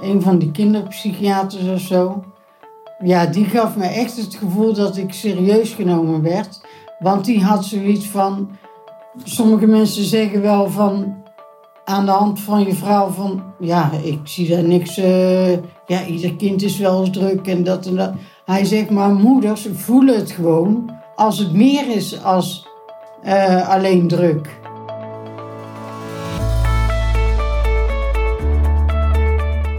een van die kinderpsychiaters of zo. Ja, die gaf me echt het gevoel dat ik serieus genomen werd. Want die had zoiets van. Sommige mensen zeggen wel van. Aan de hand van je vrouw van. Ja, ik zie daar niks. eh, ja, ieder kind is wel eens druk en dat en dat. Hij zegt maar, moeders voelen het gewoon. Als het meer is als eh, alleen druk.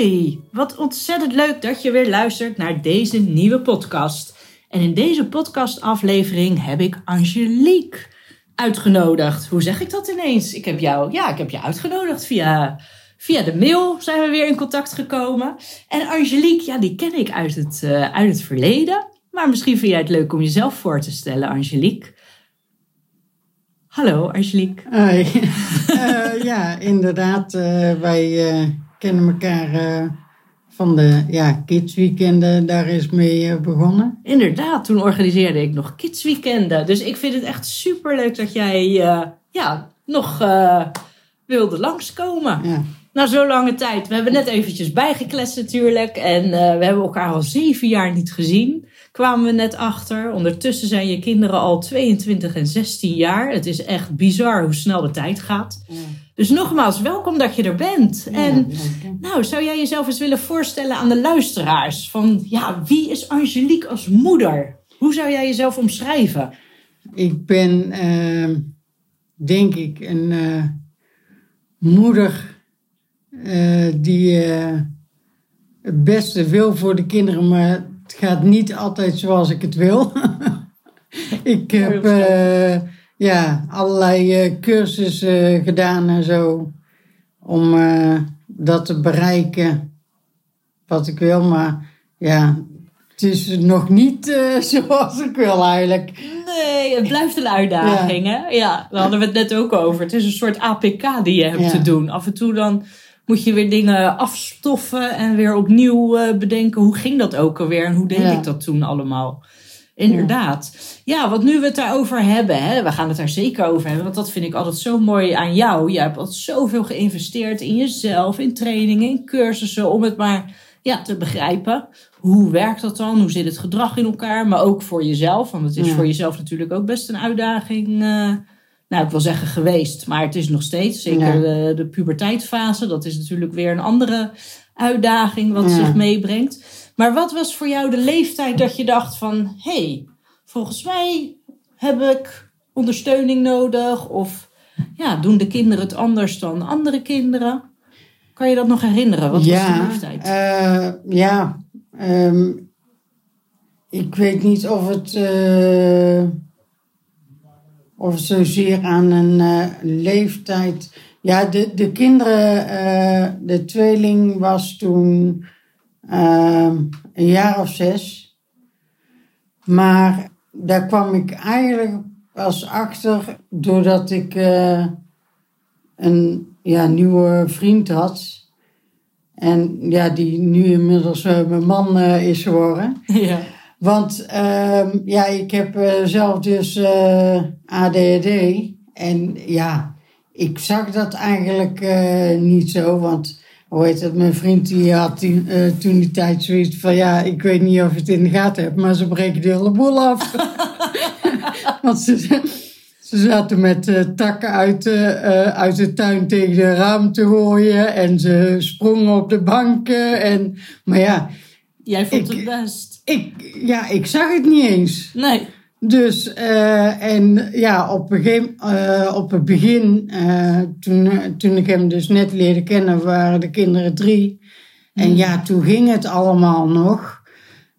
Hoi, wat ontzettend leuk dat je weer luistert naar deze nieuwe podcast. En in deze podcastaflevering heb ik Angelique uitgenodigd. Hoe zeg ik dat ineens? Ik heb jou, ja, ik heb je uitgenodigd via, via de mail zijn we weer in contact gekomen. En Angelique, ja, die ken ik uit het, eh, uit het verleden. Maar misschien vind jij het leuk om jezelf voor te stellen, Angelique. Hallo, Angelique. Hoi. Eh, ja, inderdaad. eh, wij kennen elkaar eh, van de ja, kidsweekenden. Daar is mee eh, begonnen. Inderdaad, toen organiseerde ik nog kidsweekenden. Dus ik vind het echt superleuk dat jij eh, ja, nog wilde langskomen. Ja. Na zo'n lange tijd. We hebben net eventjes bijgekletst natuurlijk. En we hebben elkaar al zeven jaar niet gezien. Kwamen we net achter. Ondertussen zijn je kinderen al 22 en 16 jaar. Het is echt bizar hoe snel de tijd gaat. Dus nogmaals, welkom dat je er bent. En nou, zou jij jezelf eens willen voorstellen aan de luisteraars? Van ja, wie is Angelique als moeder? Hoe zou jij jezelf omschrijven? Ik ben, eh, denk ik, een eh, moeder eh, die eh, het beste wil voor de kinderen, maar het gaat niet altijd zoals ik het wil. ik heb ja, allerlei eh, cursussen gedaan en zo om eh, dat te bereiken wat ik wil, maar ja, het is nog niet eh, zoals ik wil eigenlijk. Nee, het blijft een uitdaging, hè? Ja, daar hadden we het net ook over. Het is een soort APK die je hebt Ja. te doen. Af en toe dan moet je weer dingen afstoffen en weer opnieuw eh, bedenken. Hoe ging dat ook alweer en hoe deed Ja. ik dat toen allemaal? Inderdaad. Ja, want nu we het daarover hebben, hè, we gaan het daar zeker over hebben, want dat vind ik altijd zo mooi aan jou. Je hebt altijd zoveel geïnvesteerd in jezelf, in trainingen, in cursussen, om het maar ja, te begrijpen. Hoe werkt dat dan? Hoe zit het gedrag in elkaar? Maar ook voor jezelf, want het is Ja. voor jezelf natuurlijk ook best een uitdaging. eh, nou, ik wil zeggen geweest, maar het is nog steeds. Zeker Ja. de, de puberteitfase, dat is natuurlijk weer een andere uitdaging wat Ja. zich meebrengt. Maar wat was voor jou de leeftijd dat je dacht van... hé, hey, volgens mij heb ik ondersteuning nodig... of ja, doen de kinderen het anders dan andere kinderen? Kan je dat nog herinneren? Wat was de leeftijd? eh, ja, ehm, ik weet niet of het, eh, of het zozeer aan een eh, leeftijd. Ja, de, de kinderen, de tweeling was toen ehm, een jaar of zes. Maar daar kwam ik eigenlijk pas achter doordat ik eh, een ja, nieuwe vriend had. En ja, die nu inmiddels eh, mijn man eh, is geworden. ja. Want ehm, ja, ik heb zelf dus ADHD. En ja, ik zag dat eigenlijk niet zo. Want hoe heet het, mijn vriend die had die, eh, toen die tijd zoiets van... Ja, ik weet niet of je het in de gaten hebt, maar ze breken de hele boel af. want ze, ze zaten met eh, takken uit, de, eh, uit de tuin tegen de raam te gooien. En ze sprongen op de banken. En, maar ja, Jij vond Ik- het best. ik, ja, ik zag het niet eens. Nee. Dus, eh, en ja, op, een gegeven, eh, op het begin, eh, toen, toen ik hem dus net leerde kennen, waren de kinderen drie. En ja, toen ging het allemaal nog.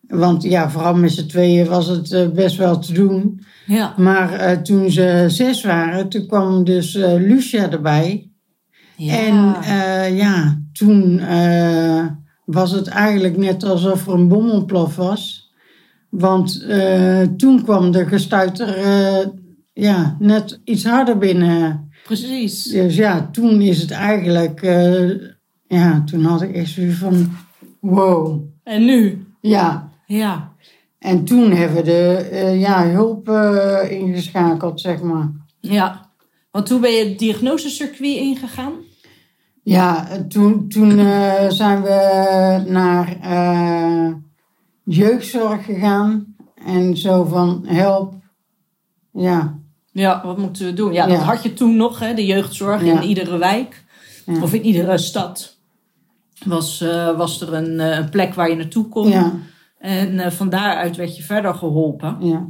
Want ja, vooral met z'n tweeën was het best wel te doen. Ja. Maar eh, toen ze zes waren, toen kwam dus Lucia erbij. ja. En eh, ja, toen eh, was het eigenlijk net alsof er een bom ontploft was. Want eh, toen kwam de gestuiter eh, ja, net iets harder binnen. Precies. Dus ja, toen is het eigenlijk... eh, ja, toen had ik echt zoiets van... Wow. En nu? Ja, Ja. en toen hebben we de ja, hulp ingeschakeld, zeg maar. Ja. Want toen ben je het diagnosecircuit ingegaan? Ja, toen, toen zijn we naar jeugdzorg gegaan. En zo van help. Ja, Ja, wat moeten we doen? Ja, dat had je toen nog, hè, de jeugdzorg Ja. in iedere wijk. Ja. Of in iedere stad. Was, eh, was er een, eh, een plek waar je naartoe kon. En eh, van daaruit werd je verder geholpen. ja.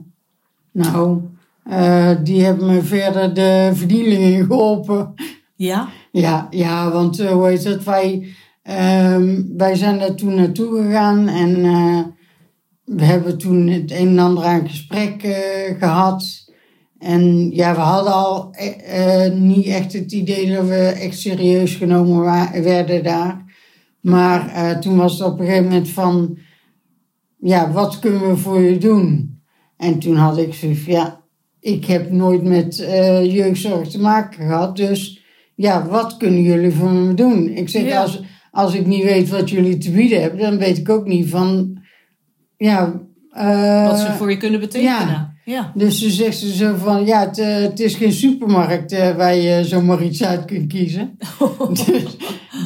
Nou, eh, die hebben me verder de verdiening geholpen. Ja? Ja, ja want hoe heet het? Wij, ehm, wij zijn daar toen naartoe gegaan en we hebben toen het een en ander aan gesprek eh, gehad. En ja, we hadden al eh, eh, niet echt het idee dat we echt serieus genomen werden daar. Maar toen was het op een gegeven moment van, ja, wat kunnen we voor je doen? En toen had ik zoiets ja, ik heb nooit met jeugdzorg te maken gehad, dus ja, wat kunnen jullie voor me doen? Ik zeg, Ja. als, als ik niet weet wat jullie te bieden hebben, dan weet ik ook niet van, ja... eh, Wat ze voor je kunnen betekenen. ja. Ja. Dus ze zegt ze zo van, ja, het, eh, het is geen supermarkt eh, waar je zomaar iets uit kunt kiezen. dus,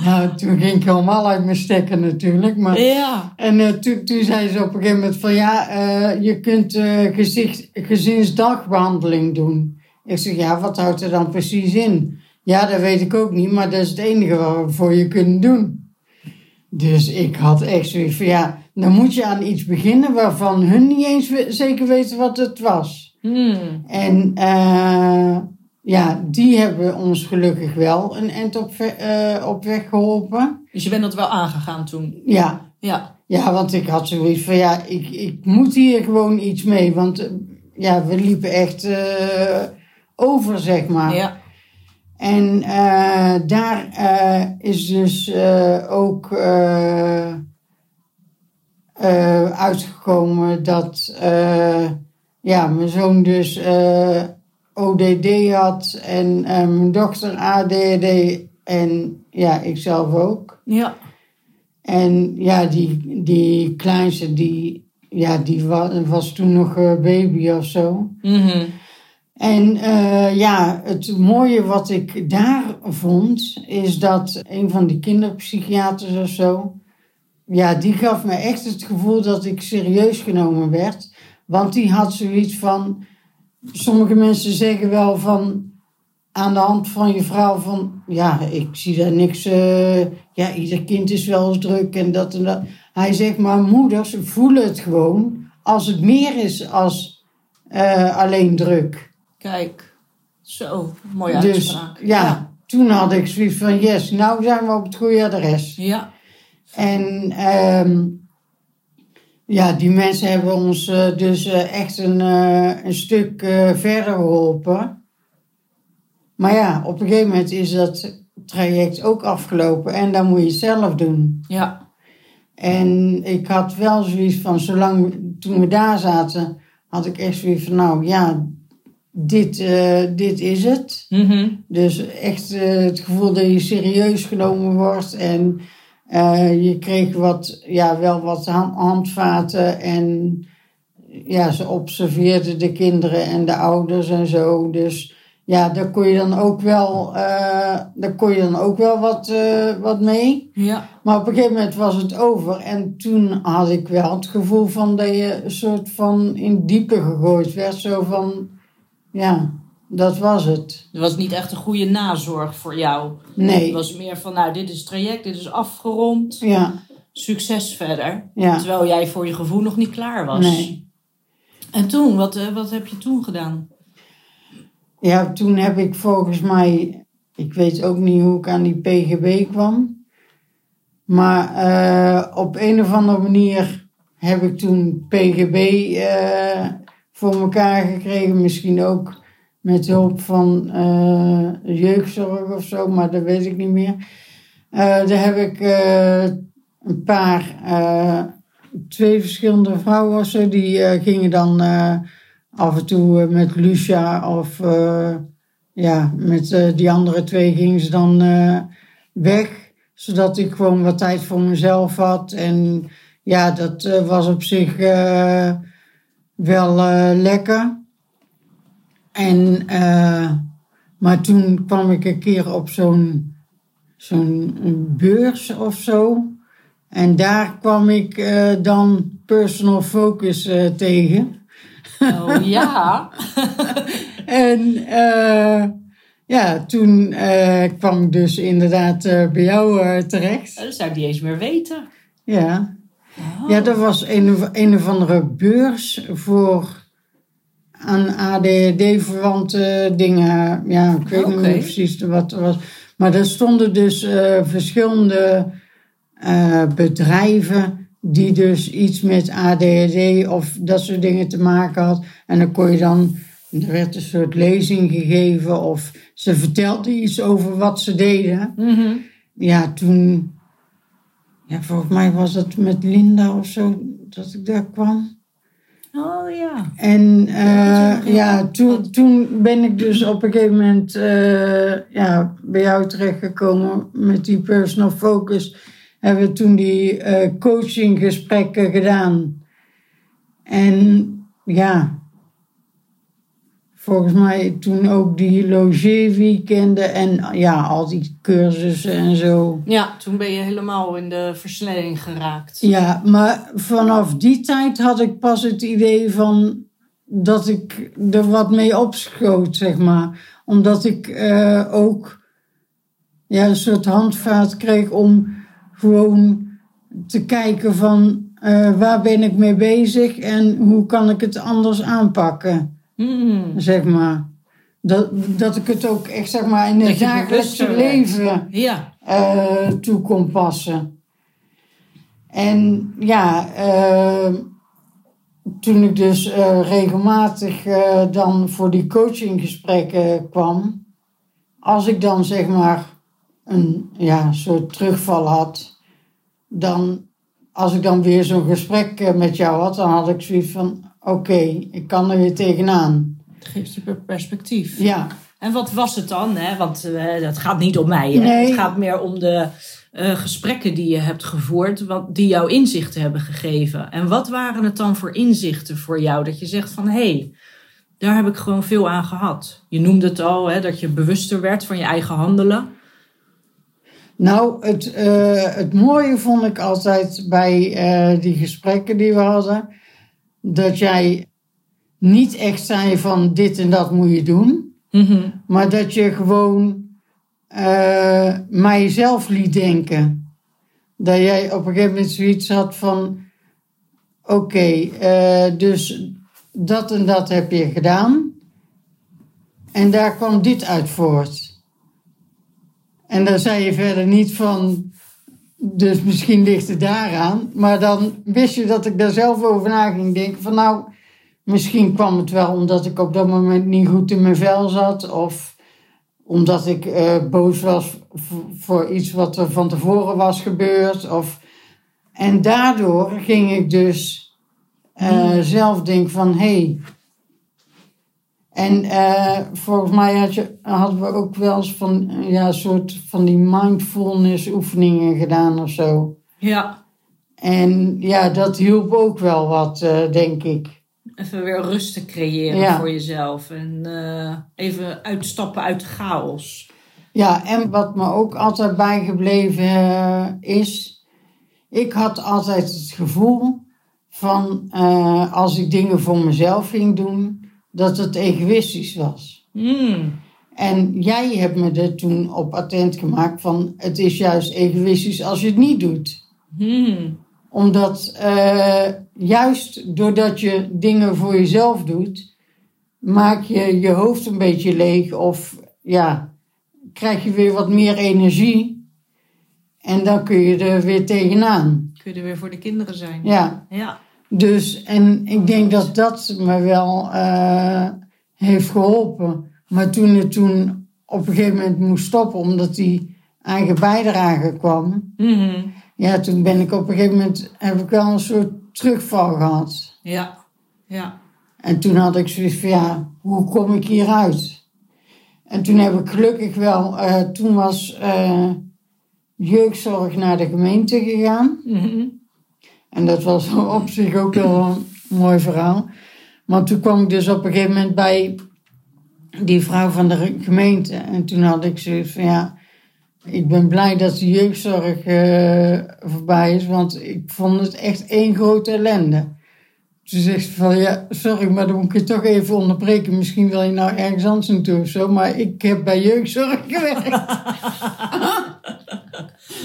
nou, toen ging ik helemaal uit mijn stekken natuurlijk. Maar, Ja. en toen, toen zei ze op een gegeven moment van, ja, eh, je kunt gezicht, gezinsdagbehandeling doen. Ik zeg, ja, wat houdt er dan precies in? Ja, dat weet ik ook niet, maar dat is het enige wat we voor je kunnen doen. Dus ik had echt zoiets van, ja, dan moet je aan iets beginnen waarvan hun niet eens we- zeker weten wat het was. Hmm. En eh, ja, die hebben ons gelukkig wel een eind op, eh, op weg geholpen. Dus je bent dat wel aangegaan toen. Ja, Ja. ja, want ik had zoiets van, ja, ik, ik moet hier gewoon iets mee. Want eh, ja, we liepen echt eh, over, zeg maar. Ja. En eh, daar eh, is dus eh, ook eh, uitgekomen dat eh, ja, mijn zoon dus eh, ODD had en mijn dochter ADD en ja, ikzelf ook. Ja. En ja, die, die kleinste, die, ja, die was, was toen nog een baby of zo. Mhm. En ja, het mooie wat ik daar vond, is dat een van die kinderpsychiaters of zo, ja, die gaf me echt het gevoel dat ik serieus genomen werd. Want die had zoiets van, sommige mensen zeggen wel van, aan de hand van je vrouw van, ja, ik zie daar niks, eh, ja, ieder kind is wel eens druk en dat en dat. Hij zegt, maar moeders voelen het gewoon als het meer is als eh, alleen druk. Kijk. Zo. Mooie Dus uitspraak. ja, toen had ik zoiets van, yes, nou zijn we op het goede adres. Ja. En ehm, ja, die mensen hebben ons eh, dus eh, echt een, eh, een stuk verder geholpen. Maar ja, op een gegeven moment is dat traject ook afgelopen en dan moet je het zelf doen. Ja. En ik had wel zoiets van, zolang toen we daar zaten, had ik echt zoiets van, nou ja, dit, dit is het. Mhm. Dus echt het gevoel dat je serieus genomen wordt. En eh, je kreeg wat, ja, wel wat han- handvaten. En ja, ze observeerden de kinderen en de ouders en zo. Dus ja, daar kon je dan ook wel, eh, daar kon je dan ook wel wat, eh, wat mee. Ja. Maar op een gegeven moment was het over. En toen had ik wel het gevoel van dat je een soort van in diepe gegooid werd. Zo van, ja, dat was het. Er was niet echt een goede nazorg voor jou. Nee. Het was meer van, nou, dit is het traject, dit is afgerond. Ja, Succes verder. ja. Terwijl jij voor je gevoel nog niet klaar was. Nee. En toen, wat, eh, wat heb je toen gedaan? Ja, toen heb ik volgens mij, ik weet ook niet hoe ik aan die PGB kwam. Maar eh, op een of andere manier heb ik toen PGB eh, voor elkaar gekregen. Misschien ook met hulp van eh, jeugdzorg of zo, maar dat weet ik niet meer. Eh, daar heb ik eh, een paar, twee verschillende vrouwen of zo, die gingen dan af en toe met Lucia of ja, met die andere twee gingen ze dan weg, zodat ik gewoon wat tijd voor mezelf had. En ja, dat was op zich wel lekker. En, eh, maar toen kwam ik een keer op zo'n zo'n beurs of zo. En daar kwam ik eh, dan personal focus eh, tegen. Oh ja. En eh, ja, toen kwam ik dus inderdaad bij jou terecht. Dat zou ik niet eens meer weten. Ja. Oh. ja, dat was een, een of andere beurs voor aan ADHD-verwante dingen. Ja, ik weet niet Oké. meer precies wat het was. Maar er stonden dus eh, verschillende eh, bedrijven die dus iets met ADHD of dat soort dingen te maken had. En dan kon je dan, er werd een soort lezing gegeven of ze vertelde iets over wat ze deden. Mhm. Ja, toen, ja, volgens mij was het met Linda of zo dat ik daar kwam. Oh ja. En Ja, eh, toen- ja, toen, toen ben ik dus op een gegeven moment eh, ja, bij jou terechtgekomen met die personal focus. Hebben we toen die eh, coachinggesprekken gedaan. En ja, volgens mij toen ook die logeerweekenden en ja, al die cursussen en zo. Ja, toen ben je helemaal in de versnelling geraakt. Ja, maar vanaf die tijd had ik pas het idee van dat ik er wat mee opschoot, zeg maar. Omdat ik eh, ook ja, een soort handvaart kreeg om gewoon te kijken van eh, waar ben ik mee bezig en hoe kan ik het anders aanpakken, Hmm. zeg maar. Dat, dat ik het ook echt, zeg maar, in het dagelijkse leven Ja. eh, toe kon passen. En ja, eh, toen ik dus eh, regelmatig dan voor die coachinggesprekken kwam, als ik dan zeg maar een ja, soort terugval had, dan als ik dan weer zo'n gesprek met jou had, dan had ik zoiets van: oké, ik kan er weer tegenaan. Het geeft je perspectief. Ja, En wat was het dan? Hè? Want eh, dat gaat niet om mij. Hè? Nee. Het gaat meer om de eh, gesprekken die je hebt gevoerd, wat, die jou inzichten hebben gegeven. En wat waren het dan voor inzichten voor jou? Dat je zegt van hé, hey, daar heb ik gewoon veel aan gehad. Je noemde het al, hè, dat je bewuster werd van je eigen handelen. Nou, het, eh, het mooie vond ik altijd bij die gesprekken die we hadden, dat jij niet echt zei van dit en dat moet je doen, maar dat je gewoon eh mijzelf liet denken. Dat jij op een gegeven moment zoiets had van, oké, eh, dus dat en dat heb je gedaan en daar kwam dit uit voort. En dan zei je verder niet van, dus misschien ligt het daaraan. Maar dan wist je dat ik daar zelf over na ging denken. Van nou, misschien kwam het wel omdat ik op dat moment niet goed in mijn vel zat. Of omdat ik eh, boos was voor iets wat er van tevoren was gebeurd. Of... En daardoor ging ik dus eh, zelf denken van, hé... Hey, en eh, volgens mij had je, hadden we ook wel eens van, ja, soort van die mindfulness oefeningen gedaan of zo. Ja, En ja, dat hielp ook wel wat, eh, denk ik. even weer rust te creëren Ja. voor jezelf. En eh, even uitstappen uit de chaos. Ja, en wat me ook altijd bijgebleven is, ik had altijd het gevoel van als ik dingen voor mezelf ging doen, dat het egoïstisch was. Hmm. En jij hebt me er toen op attent gemaakt van het is juist egoïstisch als je het niet doet. Hmm. Omdat eh, juist doordat je dingen voor jezelf doet, maak je je hoofd een beetje leeg of ja, krijg je weer wat meer energie. En dan kun je er weer tegenaan. Kun je er weer voor de kinderen zijn. Ja, Ja. Dus, en ik denk dat dat me wel eh, heeft geholpen. Maar toen het toen op een gegeven moment moest stoppen, omdat die eigen bijdrage kwam, Mhm. ja, toen ben ik op een gegeven moment, heb ik wel een soort terugval gehad. Ja, ja. En toen had ik zoiets van, ja, hoe kom ik hieruit? En toen heb ik gelukkig wel, eh, toen was eh, jeugdzorg naar de gemeente gegaan. Mhm. En dat was op zich ook wel een mooi verhaal. Want toen kwam ik dus op een gegeven moment bij die vrouw van de gemeente. En toen had ik zoiets van, ja, ik ben blij dat de jeugdzorg eh, voorbij is. Want ik vond het echt één grote ellende. Toen zegt ze van, ja, sorry, maar dan moet ik je toch even onderbreken. Misschien wil je nou ergens anders naartoe of zo. Maar ik heb bij jeugdzorg gewerkt.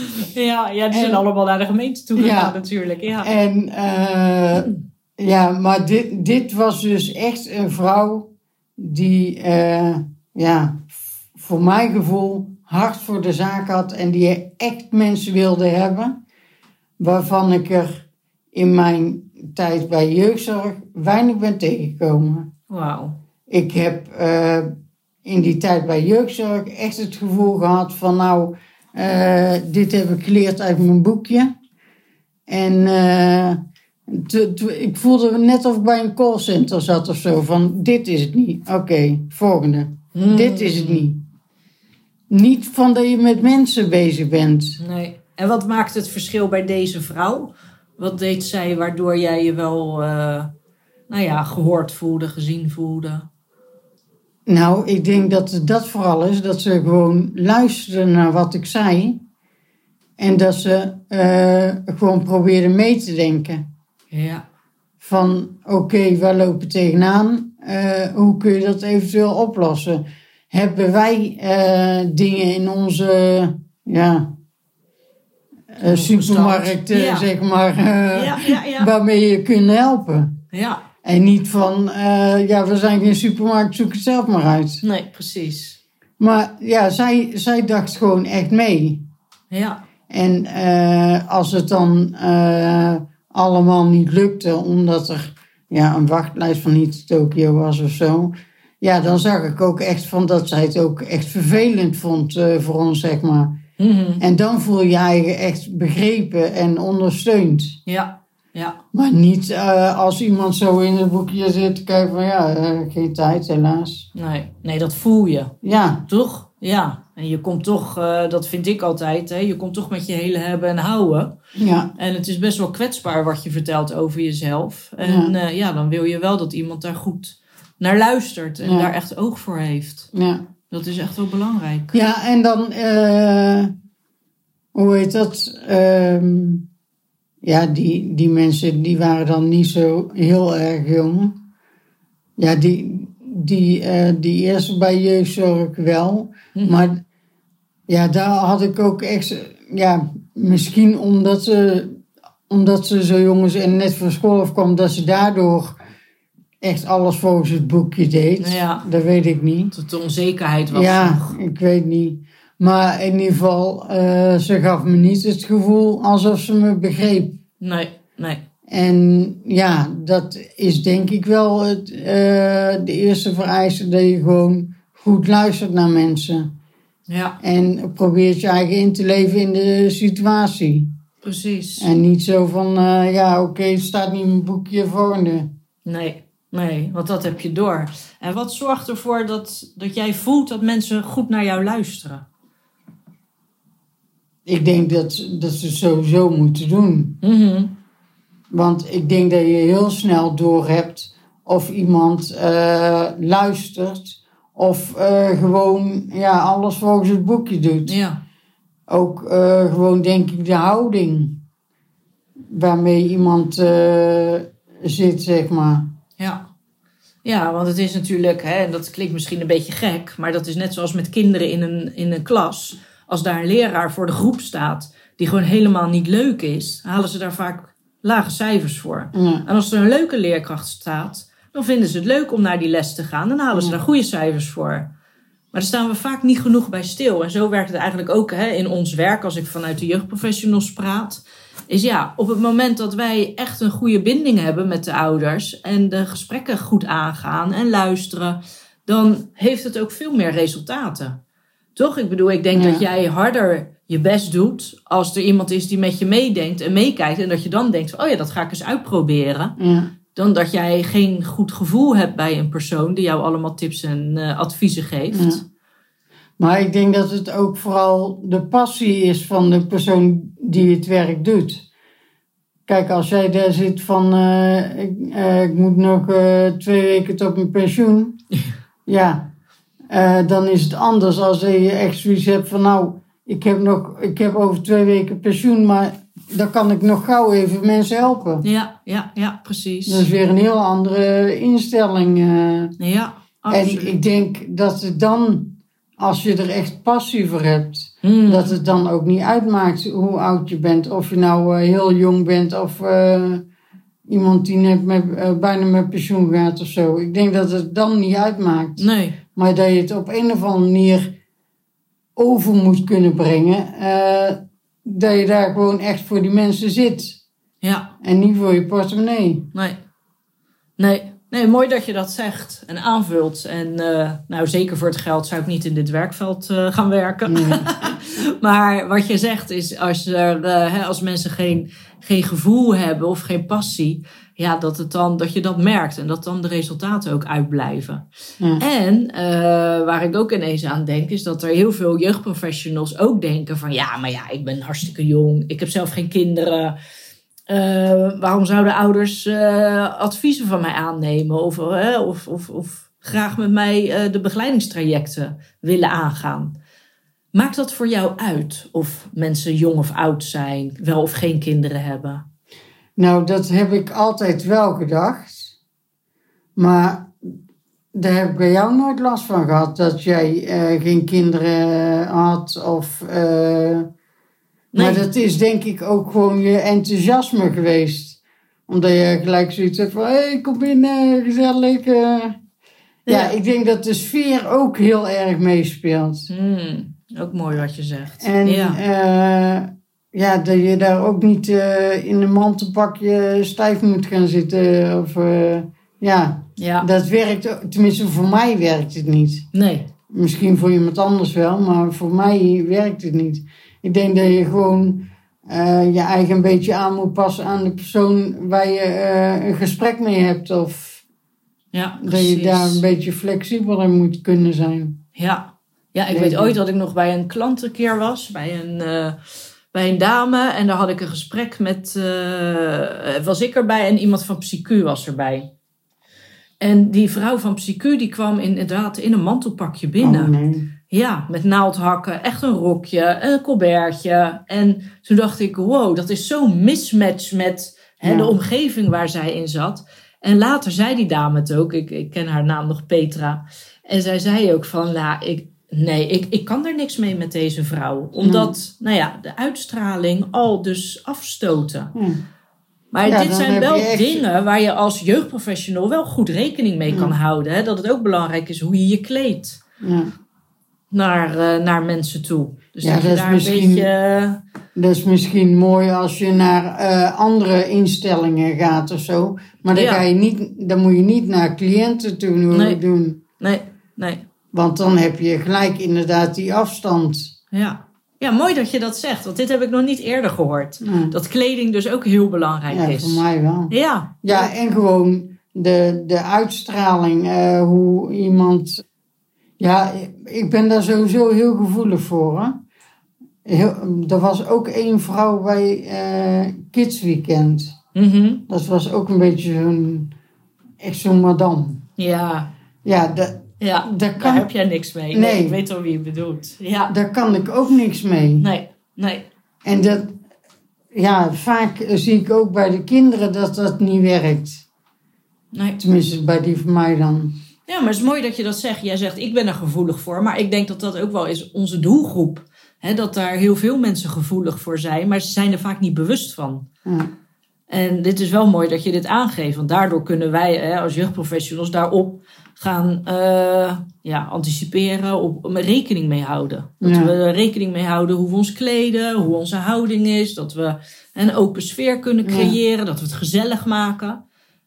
Ja, ja, die zijn allemaal naar de gemeente toe Ja. gegaan natuurlijk. Ja. En eh, ja, maar dit, dit was dus echt een vrouw die, eh, ja, voor mijn gevoel hard voor de zaak had en die echt mensen wilde hebben. Waarvan ik er in mijn tijd bij jeugdzorg weinig ben tegengekomen. Wauw. Ik heb eh, in die tijd bij jeugdzorg echt het gevoel gehad van nou, eh, dit heb ik geleerd uit mijn boekje. En eh, ik voelde net of ik bij een callcenter zat of zo. Van dit is het niet. Oké, volgende. Hmm. Dit is het niet. Niet van dat je met mensen bezig bent. Nee. En wat maakt het verschil bij deze vrouw? Wat deed zij waardoor jij je wel, eh, nou ja, gehoord voelde, gezien voelde? Nou, ik denk dat dat vooral is. Dat ze gewoon luisterden naar wat ik zei. En dat ze eh, gewoon probeerden mee te denken. Ja. Van oké, wij lopen tegenaan. Eh, hoe kun je dat eventueel oplossen? Hebben wij eh, dingen in onze ja, supermarkt, Ja. zeg maar, Ja, ja, ja. waarmee je kunt helpen? Ja. En niet van, eh, ja, we zijn geen supermarkt, zoek het zelf maar uit. Nee, precies. Maar ja, zij, zij dacht gewoon echt mee. Ja. En eh, als het dan eh, allemaal niet lukte, omdat er ja, een wachtlijst van niet Tokio was of zo. Ja, dan zag ik ook echt van dat zij het ook echt vervelend vond voor ons, zeg maar. Mhm. En dan voel je je echt begrepen en ondersteund. Ja. Ja. Maar niet eh, als iemand zo in het boekje zit te kijken van ja, eh, geen tijd helaas. Nee. nee, dat voel je. Ja, Toch? Ja. En je komt toch, eh, dat vind ik altijd, hè, je komt toch met je hele hebben en houden. ja, En het is best wel kwetsbaar wat je vertelt over jezelf. En ja, ja dan wil je wel dat iemand daar goed naar luistert en Ja. daar echt oog voor heeft. ja. Dat is echt wel belangrijk. Ja, en dan, eh, hoe heet dat? Ehm, ja, die, die mensen die waren dan niet zo heel erg jong. Ja, die, die, eh, die eerste bij jeugdzorg wel. Mhm. Maar ja, daar had ik ook echt, ja, misschien omdat ze, omdat ze zo jong is en net van school afkwam, dat ze daardoor echt alles volgens het boekje deed. Ja. Dat weet ik niet. Dat de onzekerheid was Ja, nog. ik weet niet. Maar in ieder geval, eh, ze gaf me niet het gevoel alsof ze me begreep. Nee, nee. En ja, dat is denk ik wel het, eh, de eerste vereiste, dat je gewoon goed luistert naar mensen. Ja, En probeert je eigen in te leven in de situatie. precies. En niet zo van, eh, ja oké, het staat niet in mijn boekje volgende. Nee, nee, want dat heb je door. En wat zorgt ervoor dat, dat jij voelt dat mensen goed naar jou luisteren? Ik denk dat, dat ze het sowieso moeten doen. Mhm. Want ik denk dat je heel snel doorhebt of iemand eh, luistert of eh, gewoon ja, alles volgens het boekje doet. Ja, Ook eh, gewoon denk ik de houding waarmee iemand zit, zeg maar. ja. Ja, want het is natuurlijk, hè, en dat klinkt misschien een beetje gek, maar dat is net zoals met kinderen in een, in een klas. Als daar een leraar voor de groep staat die gewoon helemaal niet leuk is, halen ze daar vaak lage cijfers voor. Ja, En als er een leuke leerkracht staat, dan vinden ze het leuk om naar die les te gaan. Dan halen ze daar goede cijfers voor. Maar daar staan we vaak niet genoeg bij stil. En zo werkt het eigenlijk ook hè, in ons werk, als ik vanuit de jeugdprofessionals praat. is ja, op het moment dat wij echt een goede binding hebben met de ouders en de gesprekken goed aangaan en luisteren, dan heeft het ook veel meer resultaten. Toch? Ik bedoel, ik denk Ja. dat jij harder je best doet als er iemand is die met je meedenkt en meekijkt en dat je dan denkt, van, oh ja, dat ga ik eens uitproberen. Ja. Dan dat jij geen goed gevoel hebt bij een persoon die jou allemaal tips en eh, adviezen geeft. Ja. Maar ik denk dat het ook vooral de passie is van de persoon die het werk doet. Kijk, als jij daar zit van, eh, ik, eh, ik moet nog twee weken tot mijn pensioen. ja, eh, dan is het anders als je echt zoiets hebt van, nou, ik heb, nog, ik heb over twee weken pensioen, maar dan kan ik nog gauw even mensen helpen. Ja, ja, ja, precies. Dat is weer een heel andere instelling. eh. ja, absoluut. En ik denk dat het dan, als je er echt passie voor hebt, Hmm. dat het dan ook niet uitmaakt hoe oud je bent. Of je nou eh, heel jong bent of eh, iemand die net met, bijna met pensioen gaat of zo. Ik denk dat het dan niet uitmaakt. Nee, Maar dat je het op een of andere manier over moet kunnen brengen. eh, dat je daar gewoon echt voor die mensen zit. ja, En niet voor je portemonnee. nee. Nee, nee, mooi dat je dat zegt en aanvult. En eh, nou, zeker voor het geld zou ik niet in dit werkveld eh, gaan werken. Nee. Maar wat je zegt is, als, er, hè, als mensen geen, geen gevoel hebben of geen passie, ja, dat, het dan, dat je dat merkt en dat dan de resultaten ook uitblijven. Ja. En eh, waar ik ook ineens aan denk, is dat er heel veel jeugdprofessionals ook denken van ja, maar ja, ik ben hartstikke jong, ik heb zelf geen kinderen. Eh, waarom zouden ouders eh, adviezen van mij aannemen of, of, of, of graag met mij de begeleidingstrajecten willen aangaan? Maakt dat voor jou uit of mensen jong of oud zijn, wel of geen kinderen hebben? Nou, dat heb ik altijd wel gedacht. Maar daar heb ik bij jou nooit last van gehad. Dat jij eh, geen kinderen had. Of, eh, Maar dat is denk ik ook gewoon je enthousiasme geweest. Omdat je gelijk zoiets hebt van... Hé, hey, kom binnen, gezellig. eh. Ja. Ja. ik denk dat de sfeer ook heel erg meespeelt. Hmm, ook mooi wat je zegt. En ja. Ja. dat je daar ook niet eh, in een mantelpakje stijf moet gaan zitten. Of, eh, ja, ja, dat werkt, tenminste voor mij werkt het niet. nee. Misschien voor iemand anders wel, maar voor mij werkt het niet. Ik denk dat je gewoon eh, je eigen een beetje aan moet passen aan de persoon waar je een gesprek mee hebt. Of Ja, dat je daar een beetje flexibeler in moet kunnen zijn. Ja, ja ik Nee, weet ooit dat ik nog bij een klant een keer was, bij een, bij een dame. En daar had ik een gesprek met, eh, was ik erbij en iemand van Psycu was erbij. En die vrouw van Psycu die kwam inderdaad in een mantelpakje binnen. Oh, nee. Ja, met naaldhakken, echt een rokje, een colbertje. En toen dacht ik, wow, dat is zo'n mismatch met hè, Ja. de omgeving waar zij in zat. En later zei die dame het ook, ik, ik ken haar naam nog Petra. En zij zei ook van, nou, ik, nee, ik, ik kan er niks mee met deze vrouw. Omdat, nou ja, de uitstraling al dus afstoten. Ja. Maar Ja, dit zijn wel echt- dingen waar je als jeugdprofessional wel goed rekening mee kan Ja. houden. Hè? Dat het ook belangrijk is hoe je je kleedt Ja. naar, eh, naar mensen toe. Dus Ja, dat is daar misschien- een beetje... eh, Dat is misschien mooi als je naar eh, andere instellingen gaat of zo. Maar dan, Ja. ga je niet, dan moet je niet naar cliënten toe Nee. doen. Nee, nee. Want dan heb je gelijk inderdaad die afstand. Ja. ja, mooi dat je dat zegt. Want dit heb ik nog niet eerder gehoord. Ja, Dat kleding dus ook heel belangrijk ja is. voor mij wel. Ja. Ja, en gewoon de, de uitstraling, eh, hoe iemand. Ja, ik ben daar sowieso heel gevoelig voor. Hè? Heel, er was ook één vrouw bij eh Kids Weekend. Mhm. Dat was ook een beetje zo'n. Echt zo'n madame. Ja. Ja, dat, Ja, daar kan- heb jij niks mee. Nee. Nee. ik weet al wie je bedoelt. Ja. daar kan ik ook niks mee. Nee, nee. En dat. Ja, vaak zie ik ook bij de kinderen dat dat niet werkt. nee. Tenminste, bij die van mij dan. Ja, maar het is mooi dat je dat zegt. Jij zegt, ik ben er gevoelig voor. Maar ik denk dat dat ook wel is onze doelgroep. Hè, dat daar heel veel mensen gevoelig voor zijn. Maar ze zijn er vaak niet bewust van. Ja. En dit is wel mooi dat je dit aangeeft, want daardoor kunnen wij hè, als jeugdprofessionals daarop gaan uh, ja, anticiperen, op, op rekening mee houden. Dat Ja. we er rekening mee houden hoe we ons kleden, hoe onze houding is, dat we een open sfeer kunnen Ja. creëren, dat we het gezellig maken.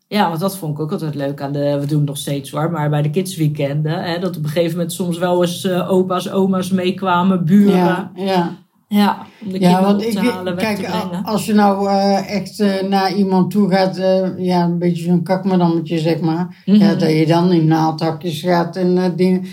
Ja, want dat vond ik ook altijd leuk aan de, we doen het nog steeds hoor, maar bij de kidsweekenden, hè, dat op een gegeven moment soms wel eens eh, opa's, oma's meekwamen, buren. Ja, ja. Ja, om de Ja, want ik, halen, kijk, te als je nou eh, echt eh, naar iemand toe gaat, eh, ja, een beetje zo'n kakmadammetje, zeg maar. Mhm. Ja, dat je dan in naaldhakjes gaat en dingen.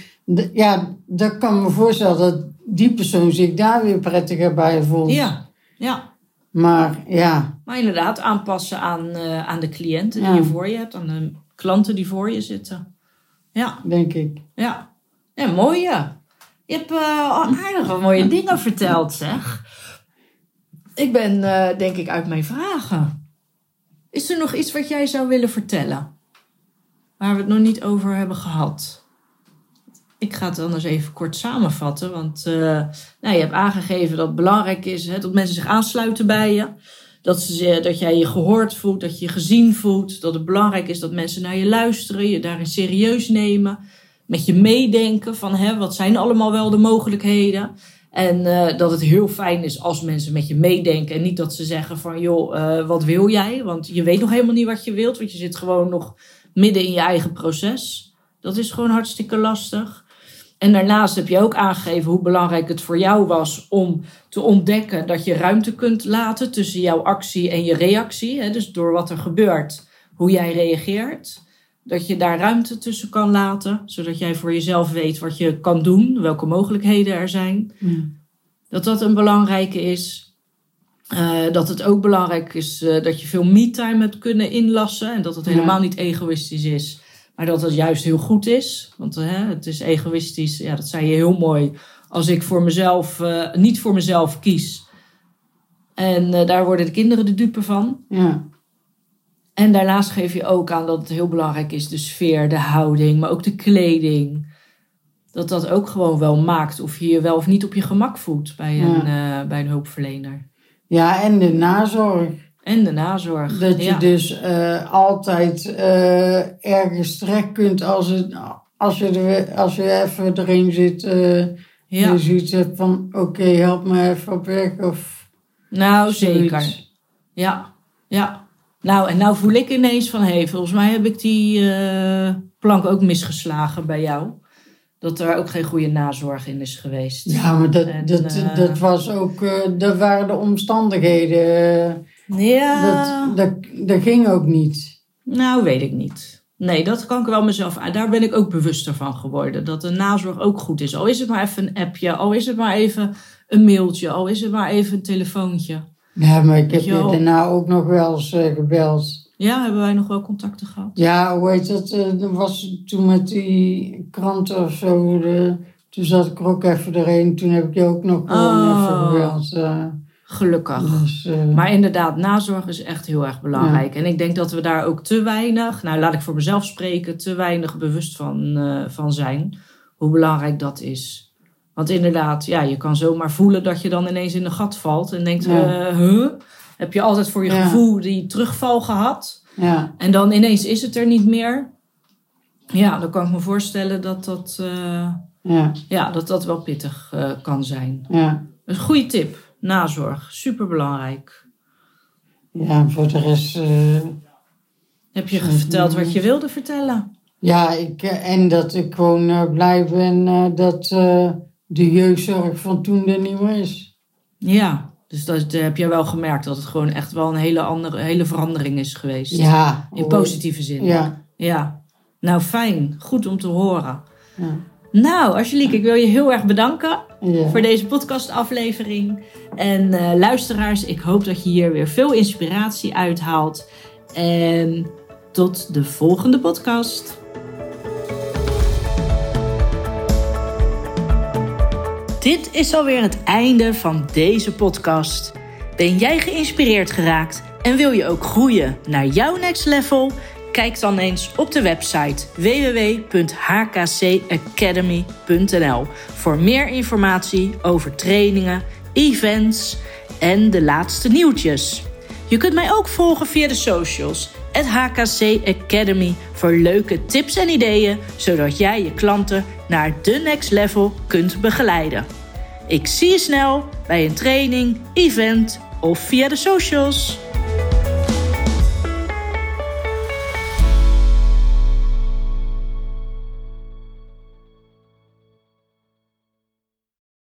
Ja, dat kan me voorstellen dat die persoon zich daar weer prettiger bij voelt. Ja, ja. Maar ja, Maar inderdaad, aanpassen aan, aan de cliënten die Ja. je voor je hebt, aan de klanten die voor je zitten. Ja, denk ik. ja. Ja, mooi ja. Je hebt eh, al aardig wat mooie dingen verteld, zeg. Ik ben, eh, denk ik, uit mijn vragen. Is er nog iets wat jij zou willen vertellen? Waar we het nog niet over hebben gehad? Ik ga het anders even kort samenvatten. Want eh, nou, je hebt aangegeven dat het belangrijk is hè, dat mensen zich aansluiten bij je. Dat, ze, dat jij je gehoord voelt, dat je je gezien voelt. Dat het belangrijk is dat mensen naar je luisteren, je daarin serieus nemen. Met je meedenken van hè, wat zijn allemaal wel de mogelijkheden. En eh, dat het heel fijn is als mensen met je meedenken. En niet dat ze zeggen van joh, eh, wat wil jij? Want je weet nog helemaal niet wat je wilt. Want je zit gewoon nog midden in je eigen proces. Dat is gewoon hartstikke lastig. En daarnaast heb je ook aangegeven hoe belangrijk het voor jou was om te ontdekken dat je ruimte kunt laten tussen jouw actie en je reactie. Hè? Dus door wat er gebeurt, hoe jij reageert. Dat je daar ruimte tussen kan laten, zodat jij voor jezelf weet wat je kan doen, welke mogelijkheden er zijn. Dat dat een belangrijke is. Eh, dat het ook belangrijk is eh, dat je veel me-time hebt kunnen inlassen. En dat het Ja. helemaal niet egoïstisch is. Maar dat het juist heel goed is. Want eh, het is egoïstisch, ja, dat zei je heel mooi. Als ik voor mezelf, niet voor mezelf kies. En daar worden de kinderen de dupe van. Ja, En daarnaast geef je ook aan dat het heel belangrijk is, de sfeer, de houding, maar ook de kleding. Dat dat ook gewoon wel maakt of je je wel of niet op je gemak voelt bij een, eh, bij een hulpverlener. ja en de nazorg. En de nazorg. Dat je dus eh, altijd eh, ergens terecht kunt als, het, als, je er, als je even erin zit. ja. Je zoiets hebt van, oké, help me even op weg. Of Nou, zoiets. zeker. Ja, ja. Nou, en nou voel ik ineens van, hé, hey, volgens mij heb ik die eh, plank ook misgeslagen bij jou. Dat er ook geen goede nazorg in is geweest. Ja, maar dat, En, dat, eh, dat was ook, eh, dat waren de omstandigheden. Ja. Dat, dat, dat ging ook niet. Nou, weet ik niet. Nee, dat kan ik wel mezelf aan. Daar ben ik ook bewuster van geworden. Dat de nazorg ook goed is. Al is het maar even een appje, al is het maar even een mailtje, al is het maar even een telefoontje. Ja, maar ik heb je daarna ook nog wel eens eh, gebeld. Ja, hebben wij nog wel contacten gehad? Ja, hoe heet dat? dat was toen met die kranten of zo. De, toen zat ik er ook even doorheen. Toen heb ik je ook nog gewoon Oh. even gebeld. eh, Gelukkig. dus, Maar inderdaad, nazorg is echt heel erg belangrijk. En ik denk dat we daar ook te weinig, nou laat ik voor mezelf spreken, te weinig bewust van, van zijn. Hoe belangrijk dat is. Want inderdaad, ja, je kan zomaar voelen dat je dan ineens in een gat valt. En denkt, Ja. eh, huh? Heb je altijd voor je Ja. gevoel die terugval gehad? ja, En dan ineens is het er niet meer. Ja, dan kan ik me voorstellen dat dat, eh, ja, ja, dat, dat wel pittig eh, kan zijn. ja. Een goede tip. Nazorg. Superbelangrijk. Ja, voor de rest... Heb je verteld wat je wilde vertellen? Ja, ik, en dat ik gewoon blij ben dat de jeugdzorg van toen er niet meer is. Ja, dus dat eh, heb jij wel gemerkt dat het gewoon echt wel een hele andere hele verandering is geweest. Ja. In positieve zin. Ja. Ja. Nou, fijn. Goed om te horen. Ja. Nou, Angelique, ik wil je heel erg bedanken ja. voor deze podcastaflevering. En eh, luisteraars, ik hoop dat je hier weer veel inspiratie uithaalt. En tot de volgende podcast. Dit is alweer het einde van deze podcast. Ben jij geïnspireerd geraakt en wil je ook groeien naar jouw next level? Kijk dan eens op de website www.hkcacademy.nl voor meer informatie over trainingen, events en de laatste nieuwtjes. Je kunt mij ook volgen via de socials, het HKC Academy, voor leuke tips en ideeën, zodat jij je klanten naar de next level kunt begeleiden. Ik zie je snel bij een training, event of via de socials.